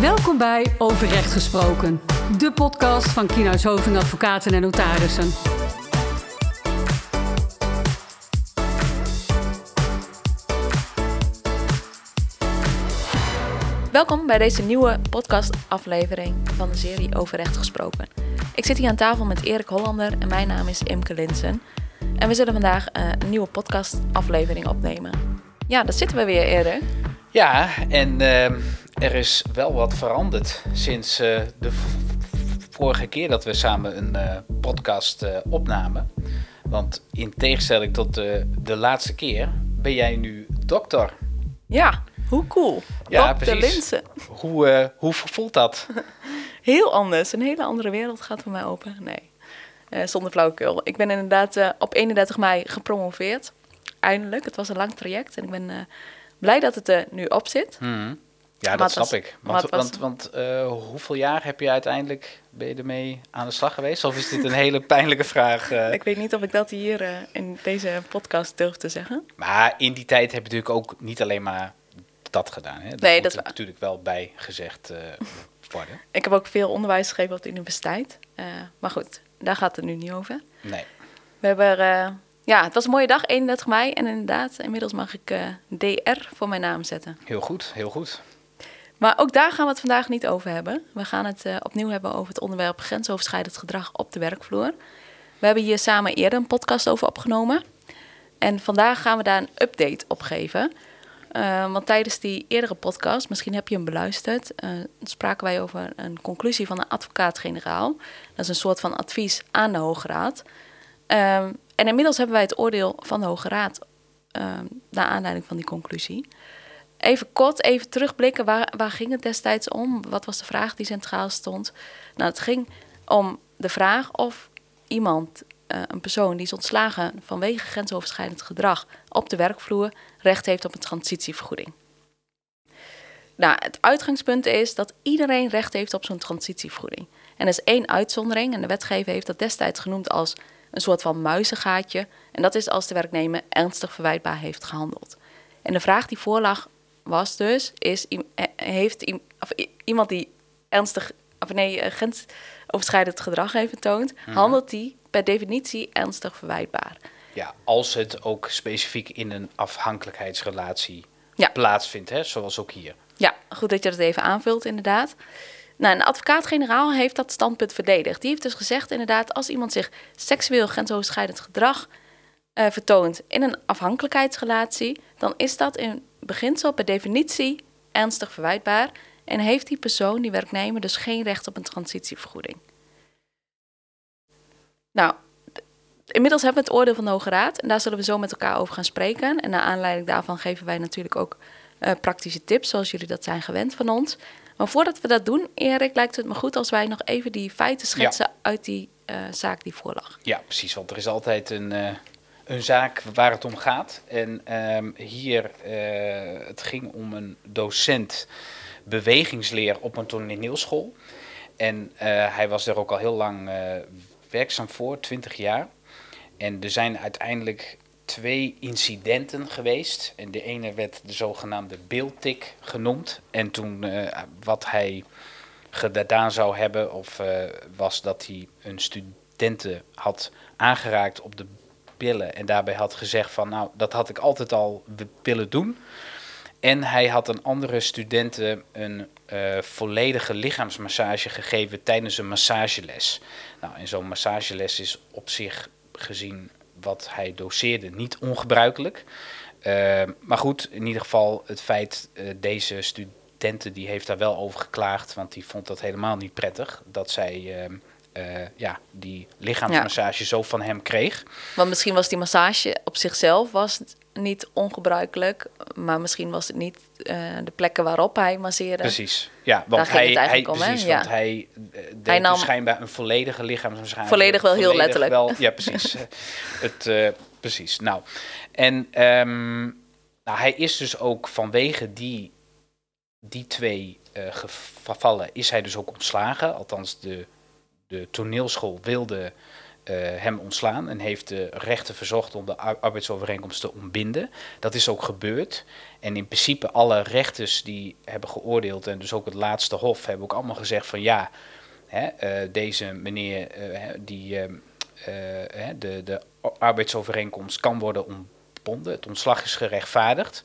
Welkom bij Overrecht Gesproken, de podcast van Kienhuis Hoving Advocaten en Notarissen. Welkom bij deze nieuwe podcastaflevering van de serie Overrecht Gesproken. Ik zit hier aan tafel met Erik Hollander en mijn naam is Imke Linsen. En we zullen vandaag eh, een nieuwe podcastaflevering opnemen. Ja, daar zitten we weer, Erik. Ja, en ehm, er is wel wat veranderd sinds eh, de vorige keer dat we samen een eh, podcast eh, opnamen. Want in tegenstelling tot de, de laatste keer ben jij nu dokter. Ja, hoe cool. Ja, precies. Linsen. Hoe, hoe voelt dat? Heel anders. Een hele andere wereld gaat voor mij open. Nee, zonder flauwekul. Ik ben inderdaad op 31 mei gepromoveerd. Eindelijk. Het was een lang traject en ik ben blij dat het er nu op zit. Mhm. Ja, dat snap ik. Want, want, want eh, hoeveel jaar heb je uiteindelijk ben je ermee aan de slag geweest? Of is dit een hele pijnlijke vraag? eh? Ik weet niet of ik dat hier eh, in deze podcast durf te zeggen. Maar in die tijd heb je natuurlijk ook niet alleen maar dat gedaan. Hè? Dat Nee, dat is natuurlijk wel bij gezegd worden. Ik heb ook veel onderwijs gegeven op de universiteit. Maar goed, daar gaat het nu niet over. Nee. We hebben, ja, het was een mooie dag, 31 mei. En inderdaad, inmiddels mag ik DR voor mijn naam zetten. Heel goed, heel goed. Maar ook daar gaan we het vandaag niet over hebben. We gaan het eh, opnieuw hebben over het onderwerp grensoverschrijdend gedrag op de werkvloer. We hebben hier samen eerder een podcast over opgenomen. En vandaag gaan we daar een update op geven. Eh, want tijdens die eerdere podcast, misschien heb je hem beluisterd, eh, spraken wij over een conclusie van de advocaat-generaal. Dat is een soort van advies aan de Hoge Raad. Ehm, en inmiddels hebben wij het oordeel van de Hoge Raad ehm, naar aanleiding van die conclusie. Even kort, even terugblikken. Waar, waar ging het destijds om? Wat was de vraag die centraal stond? Nou, het ging om de vraag of iemand, eh, een persoon die is ontslagen vanwege grensoverschrijdend gedrag op de werkvloer, recht heeft op een transitievergoeding. Nou, het uitgangspunt is dat iedereen recht heeft op zo'n transitievergoeding. En er is één uitzondering, en de wetgever heeft dat destijds genoemd als een soort van muizengaatje. En dat is als de werknemer ernstig verwijtbaar heeft gehandeld. En de vraag die voorlag was dus, is, eh, heeft of iemand die ernstig, of nee, eh, grensoverschrijdend gedrag heeft vertoond, handelt die per definitie ernstig verwijtbaar? Ja, als het ook specifiek in een afhankelijkheidsrelatie Ja. plaatsvindt, hè, zoals ook hier. Ja, goed dat je dat even aanvult, inderdaad. Nou, een advocaat-generaal heeft dat standpunt verdedigd. Die heeft dus gezegd, inderdaad, als iemand zich seksueel grensoverschrijdend gedrag eh, vertoont in een afhankelijkheidsrelatie, dan is dat in beginsel per definitie ernstig verwijtbaar en heeft die persoon, die werknemer, dus geen recht op een transitievergoeding. Nou, inmiddels hebben we het oordeel van de Hoge Raad en daar zullen we zo met elkaar over gaan spreken. En naar aanleiding daarvan geven wij natuurlijk ook eh, praktische tips, zoals jullie dat zijn gewend van ons. Maar voordat we dat doen, Erik, lijkt het me goed als wij nog even die feiten schetsen uit die eh, zaak die voorlag. Ja, precies, want er is altijd een, eh, een zaak waar het om gaat. En ehm, hier, eh, het ging om een docent bewegingsleer op een toneelschool. En eh, hij was er ook al heel lang eh, werkzaam voor, 20 jaar. En er zijn uiteindelijk twee incidenten geweest. En de ene werd de zogenaamde beeldtik genoemd. En toen wat hij gedaan zou hebben, of was dat hij een studenten had aangeraakt op de billen. En daarbij had gezegd van, nou, dat had ik altijd al willen doen. En hij had een andere studenten een eh, volledige lichaamsmassage gegeven tijdens een massageles. Nou, en zo'n massageles is op zich gezien wat hij doseerde niet ongebruikelijk. Eh, maar goed, in ieder geval het feit, eh, deze studenten die heeft daar wel over geklaagd, want die vond dat helemaal niet prettig, dat zij eh, ja, die lichaamsmassage zo van hem kreeg. Want misschien was die massage op zichzelf was niet ongebruikelijk, maar misschien was het niet eh, de plekken waarop hij masseerde. Precies, ja, want hij, het hij, om, Ja. want hij eh, deed Hij nam- schijnbaar een volledige lichaamsmassage. Volledig wel heel letterlijk. wel- ja, precies. Eh, het, eh, precies. Nou, en ehm, nou, hij is dus ook vanwege die, die twee eh, gevallen is hij dus ook ontslagen. Althans, de, de toneelschool wilde eh, hem ontslaan en heeft de rechten verzocht om de ar- arbeidsovereenkomst te ontbinden. Dat is ook gebeurd. En in principe alle rechters die hebben geoordeeld en dus ook het laatste hof hebben ook allemaal gezegd van ja, hè, eh, deze meneer eh, die de, de arbeidsovereenkomst kan worden ontbonden. Het ontslag is gerechtvaardigd.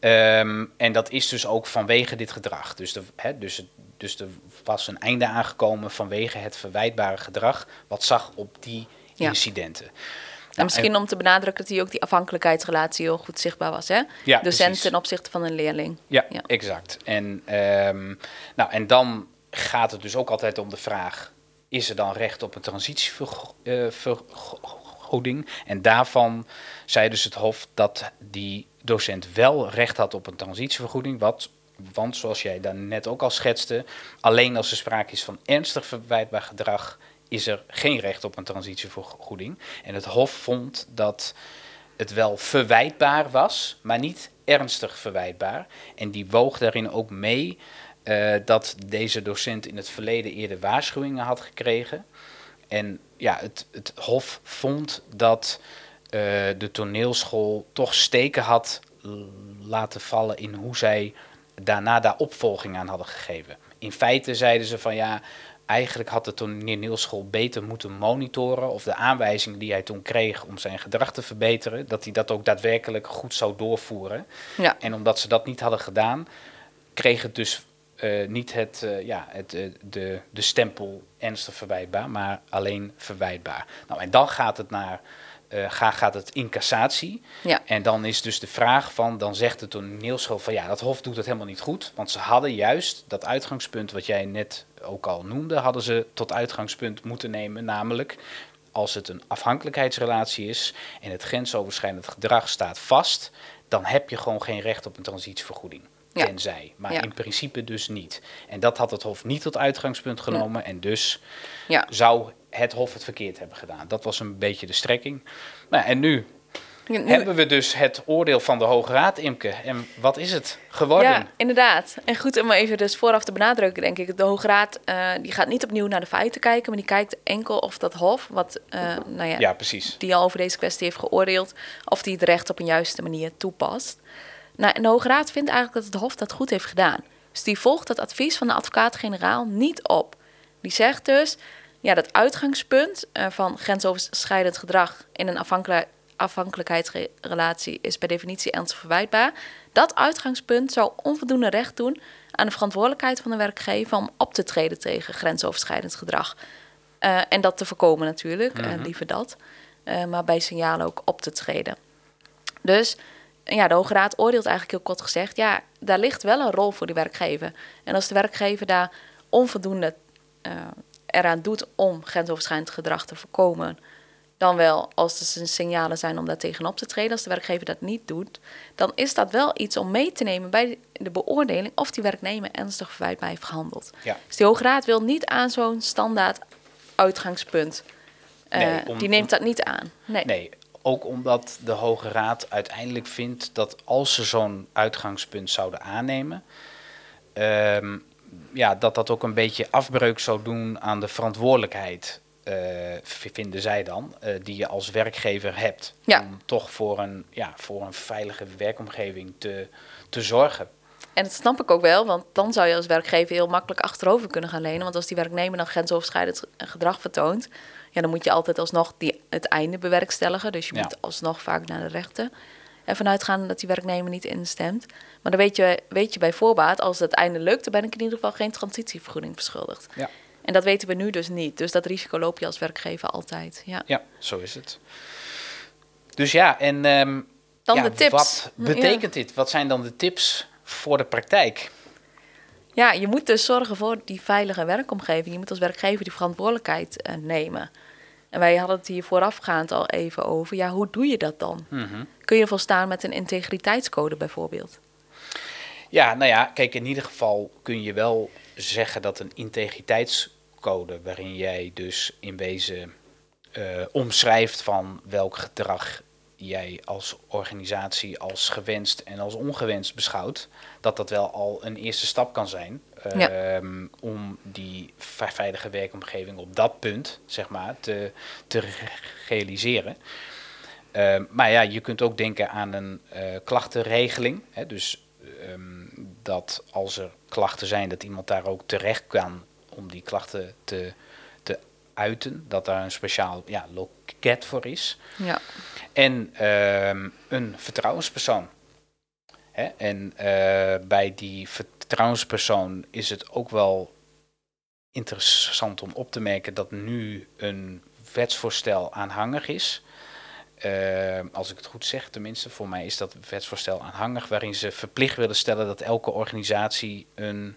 Ehm, en dat is dus ook vanwege dit gedrag. Dus, de, hè, dus, het- dus er was een einde aangekomen vanwege het verwijtbare gedrag. wat zag op die Ja. incidenten. En Nou, misschien om te benadrukken dat hier ook die afhankelijkheidsrelatie heel goed zichtbaar was. Hè? Ja, Docent precies. ten opzichte van een leerling. Ja, Ja. exact. En, ehm, nou, en dan gaat het dus ook altijd om de vraag: is er dan recht op een transitievergoeding? en daarvan zei dus het Hof dat die docent wel recht had op een transitievergoeding. Wat, want zoals jij dan net ook al schetste, alleen als er sprake is van ernstig verwijtbaar gedrag. Is er geen recht op een transitievergoeding? En het Hof vond dat het wel verwijtbaar was, maar niet ernstig verwijtbaar. En die woog daarin ook mee eh, dat deze docent in het verleden eerder waarschuwingen had gekregen. En ja, het, het Hof vond dat eh, de toneelschool toch steken had laten vallen in hoe zij daarna daar opvolging aan hadden gegeven. In feite zeiden ze van ja, eigenlijk had de toneelschool beter moeten monitoren of de aanwijzingen die hij toen kreeg om zijn gedrag te verbeteren, dat hij dat ook daadwerkelijk goed zou doorvoeren. Ja. En omdat ze dat niet hadden gedaan, kreeg het dus eh, niet het, eh, ja, het, eh, de, de stempel ernstig verwijtbaar, maar alleen verwijtbaar. Nou, en dan gaat het naar eh, ga, gaat het in cassatie. Ja. En dan is dus de vraag van, dan zegt de toneelschool van ja, dat hof doet het helemaal niet goed. Want ze hadden juist dat uitgangspunt wat jij net ook al noemde, hadden ze tot uitgangspunt moeten nemen. Namelijk, als het een afhankelijkheidsrelatie is en het grensoverschrijdend gedrag staat vast, dan heb je gewoon geen recht op een transitievergoeding. Ja. Tenzij. Maar Ja. in principe dus niet. En dat had het Hof niet tot uitgangspunt genomen. En dus Ja. zou het Hof het verkeerd hebben gedaan. Dat was een beetje de strekking. Nou, en nu Nu- hebben we dus het oordeel van de Hoge Raad, Imke. En wat is het geworden? Ja, inderdaad. En goed om even dus vooraf te benadrukken, denk ik. De Hoge Raad eh, die gaat niet opnieuw naar de feiten kijken, maar die kijkt enkel of dat Hof, wat eh, nou ja, Ja, precies. die al over deze kwestie heeft geoordeeld, of die het recht op een juiste manier toepast. Nou, en de Hoge Raad vindt eigenlijk dat het Hof dat goed heeft gedaan. Dus die volgt het advies van de advocaat-generaal niet op. Die zegt dus, ja, dat uitgangspunt eh, van grensoverschrijdend gedrag in een afhankelijk, afhankelijkheidsrelatie is per definitie ernstig verwijtbaar. Dat uitgangspunt zou onvoldoende recht doen aan de verantwoordelijkheid van de werkgever om op te treden tegen grensoverschrijdend gedrag. Eh, en dat te voorkomen natuurlijk, eh, liever dat. Maar bij signalen ook op te treden. Dus ja, de Hoge Raad oordeelt eigenlijk heel kort gezegd... ja, daar ligt wel een rol voor de werkgever. En als de werkgever daar onvoldoende eh, eraan doet... om grensoverschrijdend gedrag te voorkomen... dan wel als er signalen zijn om daar tegenop te treden... als de werkgever dat niet doet... dan is dat wel iets om mee te nemen bij de beoordeling... of die werknemer ernstig verwijtbaar heeft gehandeld. Ja. Dus de Hoge Raad wil niet aan zo'n standaard uitgangspunt... Eh, Nee, om- die neemt dat niet aan. Nee. Nee, ook omdat de Hoge Raad uiteindelijk vindt dat als ze zo'n uitgangspunt zouden aannemen, ehm, ja, dat dat ook een beetje afbreuk zou doen aan de verantwoordelijkheid, eh, vinden zij dan, eh, die je als werkgever hebt. Ja. Om toch voor een, ja, voor een veilige werkomgeving te, te zorgen. En dat snap ik ook wel, want dan zou je als werkgever heel makkelijk achterover kunnen gaan lenen. Want als die werknemer dan grensoverschrijdend gedrag vertoont, ja, dan moet je altijd alsnog die, het einde bewerkstelligen. Dus je Ja. moet alsnog vaak naar de rechter. En vanuit gaan dat die werknemer niet instemt. Maar dan weet je, weet je bij voorbaat, als het einde lukt, dan ben ik in ieder geval geen transitievergoeding verschuldigd. Ja. En dat weten we nu dus niet. Dus dat risico loop je als werkgever altijd. Ja. Ja, zo is het. Dus ja, en ehm, Dan ja, de tips. wat betekent dit? Wat zijn dan de tips voor de praktijk? Ja, je moet dus zorgen voor die veilige werkomgeving. Je moet als werkgever die verantwoordelijkheid eh, nemen. En wij hadden het hier voorafgaand al even over. Ja, hoe doe je dat dan? Mhm. Kun je volstaan met een integriteitscode bijvoorbeeld? Ja, nou ja, kijk, in ieder geval kun je wel zeggen dat een integriteitscode, waarin jij dus in wezen eh, omschrijft van welk gedrag jij als organisatie als gewenst en als ongewenst beschouwt, dat dat wel al een eerste stap kan zijn. Ehm, om die ve- veilige werkomgeving op dat punt, zeg maar, te, te re- realiseren. Ehm, maar ja, je kunt ook denken aan een eh, klachtenregeling. Hè, dus ehm, dat als er klachten zijn, dat iemand daar ook terecht kan om die klachten te, te uiten. Dat daar een speciaal ja, loket voor is. Ja. En een vertrouwenspersoon. Hè? En eh, bij die vertrouwenspersoon is het ook wel interessant om op te merken dat nu een wetsvoorstel aanhangig is. Eh, als ik het goed zeg, tenminste, voor mij is dat wetsvoorstel aanhangig, waarin ze verplicht willen stellen dat elke organisatie een,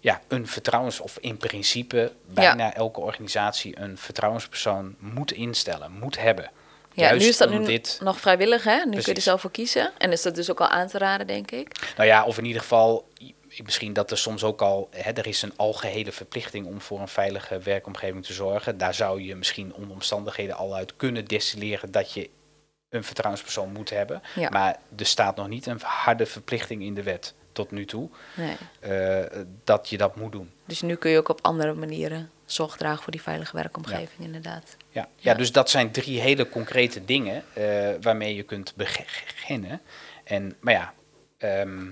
ja, een vertrouwens, of in principe bijna elke organisatie een vertrouwenspersoon moet instellen, moet hebben. Ja, Juist nu is dat nu dit- nog vrijwillig, hè? Nu kun je er zelf voor kiezen. En is dat dus ook al aan te raden, denk ik. Nou ja, of in ieder geval, misschien dat er soms ook al, hè, er is een algehele verplichting om voor een veilige werkomgeving te zorgen. Daar zou je misschien onder omstandigheden al uit kunnen destilleren dat je een vertrouwenspersoon moet hebben. Ja. Maar er staat nog niet een harde verplichting in de wet tot nu toe Nee. eh, dat je dat moet doen. Dus nu kun je ook op andere manieren zorg dragen voor die veilige werkomgeving, inderdaad. Ja, ja. Ja. dus dat zijn drie hele concrete dingen eh, waarmee je kunt beginnen. En, maar ja, ehm,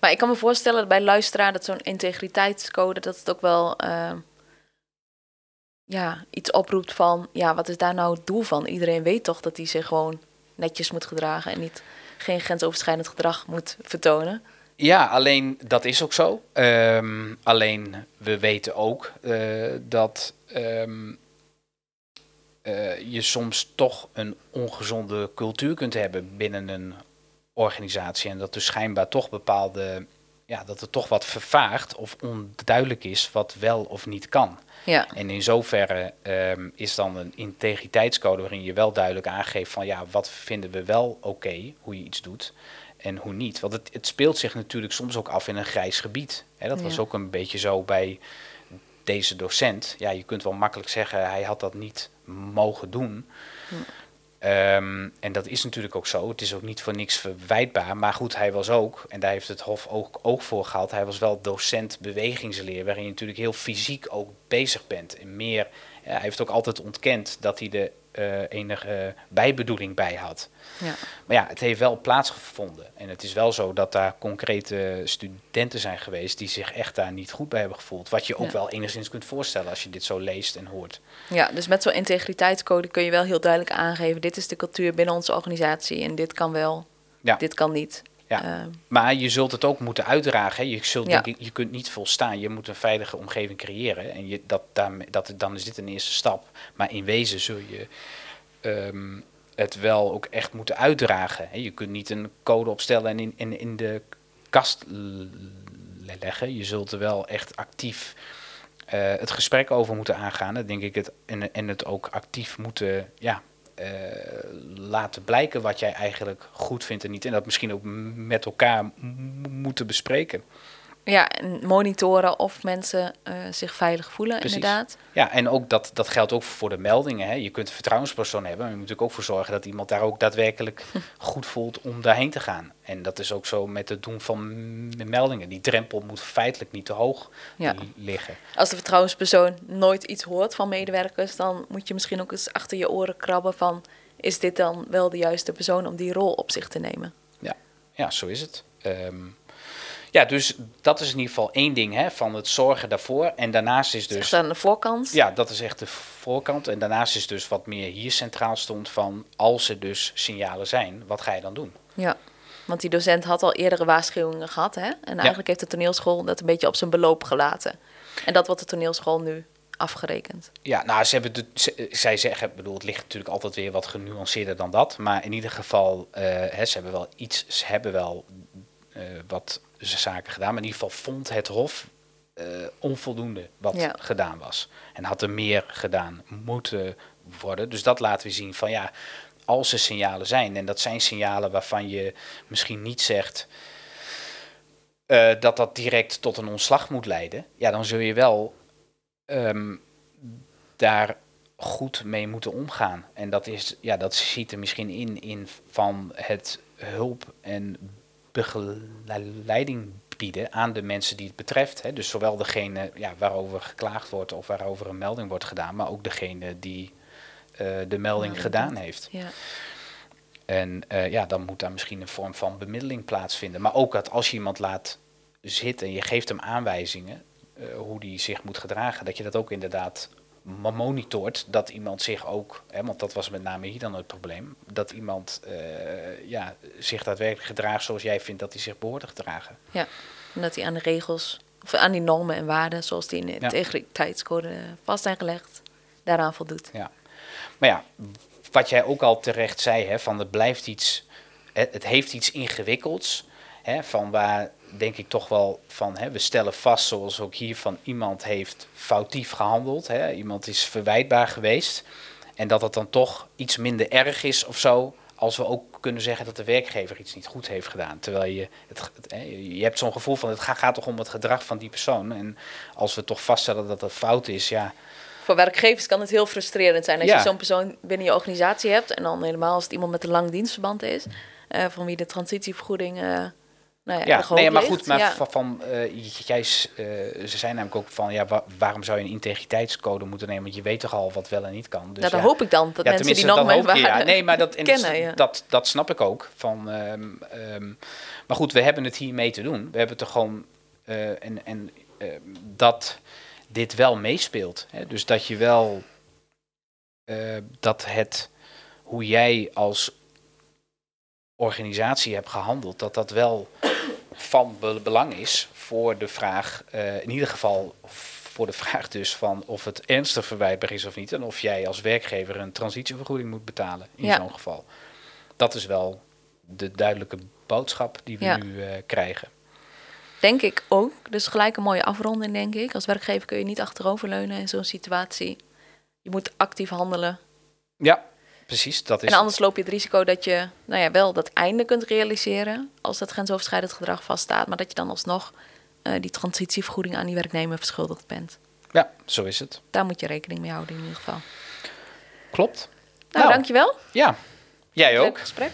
Maar ik kan me voorstellen dat bij luisteraar dat zo'n integriteitscode, dat het ook wel eh, ja, iets oproept van, ja, wat is daar nou het doel van? Iedereen weet toch dat hij zich gewoon netjes moet gedragen en niet geen grensoverschrijdend gedrag moet vertonen. Ja, alleen dat is ook zo. Ehm, alleen we weten ook eh, dat ehm, eh, je soms toch een ongezonde cultuur kunt hebben binnen een organisatie. En dat dus schijnbaar toch bepaalde, ja, dat er toch wat vervaagt of onduidelijk is wat wel of niet kan. Ja, En in zoverre ehm, is dan een integriteitscode waarin je wel duidelijk aangeeft van ja, wat vinden we wel oké, hoe je iets doet en hoe niet. Want het, het speelt zich natuurlijk soms ook af in een grijs gebied. Hè, dat was ook een beetje zo bij deze docent. Ja, je kunt wel makkelijk zeggen, hij had dat niet mogen doen. Hm. Ehm, en dat is natuurlijk ook zo. Het is ook niet voor niks verwijtbaar. Maar goed, hij was ook, en daar heeft het Hof ook, ook voor gehad, hij was wel docent bewegingsleer, waarin je natuurlijk heel fysiek ook bezig bent. En meer, hij heeft ook altijd ontkend dat hij er eh, enige bijbedoeling bij had. ja. Maar ja, het heeft wel plaatsgevonden. En het is wel zo dat daar concrete studenten zijn geweest die zich echt daar niet goed bij hebben gevoeld. Wat je ook Ja. wel enigszins kunt voorstellen als je dit zo leest en hoort. ja dus met zo'n integriteitscode kun je wel heel duidelijk aangeven, dit is de cultuur binnen onze organisatie en dit kan wel, Ja. dit kan niet. Ja. Ehm, Maar je zult het ook moeten uitdragen. Hè. Je, zult, Ja. denk ik, je kunt niet volstaan. Je moet een veilige omgeving creëren. En je, dat, dat, dan is dit een eerste stap. Maar in wezen zul je ehm, het wel ook echt moeten uitdragen. Hè. Je kunt niet een code opstellen en in, in, in de kast leggen. Je zult er wel echt actief eh, het gesprek over moeten aangaan. Dat denk ik het, en, en het ook actief moeten ja, eh, laten blijken wat jij eigenlijk goed vindt en niet. En dat misschien ook met elkaar moeten bespreken. Ja, en monitoren of mensen eh, zich veilig voelen, Precies. inderdaad. Ja, en ook dat, dat geldt ook voor de meldingen. Hè. Je kunt een vertrouwenspersoon hebben, maar je moet natuurlijk ook voor zorgen dat iemand daar ook daadwerkelijk goed voelt om daarheen te gaan. En dat is ook zo met het doen van meldingen. Die drempel moet feitelijk niet te hoog Ja. li- liggen. Als de vertrouwenspersoon nooit iets hoort van medewerkers, dan moet je misschien ook eens achter je oren krabben van, is dit dan wel de juiste persoon om die rol op zich te nemen? Ja, zo is het. Ehm, ja, dus dat is in ieder geval één ding hè, van het zorgen daarvoor. En daarnaast is Dus dus... aan de voorkant. Ja, dat is echt de voorkant. En daarnaast is dus wat meer hier centraal stond van... als er dus signalen zijn, wat ga je dan doen? Ja, want die docent had al eerdere waarschuwingen gehad, hè? En eigenlijk heeft de toneelschool dat een beetje op zijn beloop gelaten. En dat wordt de toneelschool nu afgerekend. Ja, nou, ze hebben de, ze- zij zeggen, bedoel, het ligt natuurlijk altijd weer wat genuanceerder dan dat. Maar in ieder geval, eh, hè, ze hebben wel iets, ze hebben wel eh, wat zaken gedaan. Maar in ieder geval vond het Hof eh, onvoldoende wat Ja. gedaan was. En had er meer gedaan moeten worden. Dus dat laten we zien van ja, als er signalen zijn, en dat zijn signalen waarvan je misschien niet zegt eh, dat dat direct tot een ontslag moet leiden, ja, dan zul je wel ehm, daar goed mee moeten omgaan. En dat, is, ja, dat ziet er misschien in, in van het hulp en begeleiding bieden aan de mensen die het betreft. Hè. Dus zowel degene ja, waarover geklaagd wordt of waarover een melding wordt gedaan, maar ook degene die eh, de melding Ja, gedaan heeft. Ja. En eh, ja, dan moet daar misschien een vorm van bemiddeling plaatsvinden. Maar ook dat als je iemand laat zitten en je geeft hem aanwijzingen eh, hoe die zich moet gedragen, dat je dat ook inderdaad monitort. Dat iemand zich ook, hè, want dat was met name hier dan het probleem, dat iemand eh, ja, zich daadwerkelijk gedraagt zoals jij vindt dat hij zich behoort te gedragen. En dat hij aan de regels, of aan die normen en waarden, zoals die in de Ja. integriteitscode vast zijn gelegd, daaraan voldoet. Maar ja, wat jij ook al terecht zei, hè, van het blijft iets, het, het heeft iets ingewikkelds. Hè, van waar denk ik toch wel van, hè, we stellen vast, zoals ook hier, van iemand heeft foutief gehandeld. Hè, iemand is verwijtbaar geweest. En dat het dan toch iets minder erg is of zo, als we ook kunnen zeggen dat de werkgever iets niet goed heeft gedaan. Terwijl je, het, je hebt zo'n gevoel van, het gaat, toch om het gedrag van die persoon. En als we toch vaststellen dat dat fout is, ja, Voor werkgevers kan het heel frustrerend zijn als Ja. je zo'n persoon binnen je organisatie hebt. En dan helemaal als het iemand met een lang dienstverband is. eh, van wie de transitievergoeding. eh nou ja, nee, maar ligt. goed, maar Ja. van, van eh, jij, eh, ze zijn namelijk ook van, ja, wa- waarom zou je een integriteitscode moeten nemen? Want je weet toch al wat wel en niet kan. Dus Ja, dan ja, hoop ik dan dat mensen die tenminste, normen en dat hoop je, ja. waarden Nee, maar dat, kennen. dat, dat, dat snap ik ook. Van, ehm, ehm, maar goed, we hebben het hiermee te doen. We hebben het er gewoon, eh, en, en dat dit wel meespeelt. Hè? Dus dat je wel, dat het, hoe jij als organisatie hebt gehandeld, dat dat wel van be- belang is voor de vraag, eh, in ieder geval voor de vraag dus van of het ernstig verwijtbaar is of niet. En of jij als werkgever een transitievergoeding moet betalen in Ja. zo'n geval. Dat is wel de duidelijke boodschap die we Ja. nu eh, krijgen. Denk ik ook. Dus gelijk een mooie afronding, denk ik. Als werkgever kun je niet achteroverleunen in zo'n situatie. Je moet actief handelen. Ja, precies. Dat is En anders loop je het risico dat je nou ja, wel dat einde kunt realiseren als dat grensoverschrijdend gedrag vaststaat, maar dat je dan alsnog eh, die transitievergoeding aan die werknemer verschuldigd bent. Ja, zo is het. Daar moet je rekening mee houden in ieder geval. Klopt. Nou, Nou. dankjewel. Ja, jij Leuk ook. gesprek.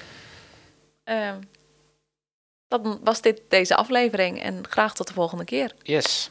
Ehm, dat was dit deze aflevering en graag tot de volgende keer. Yes.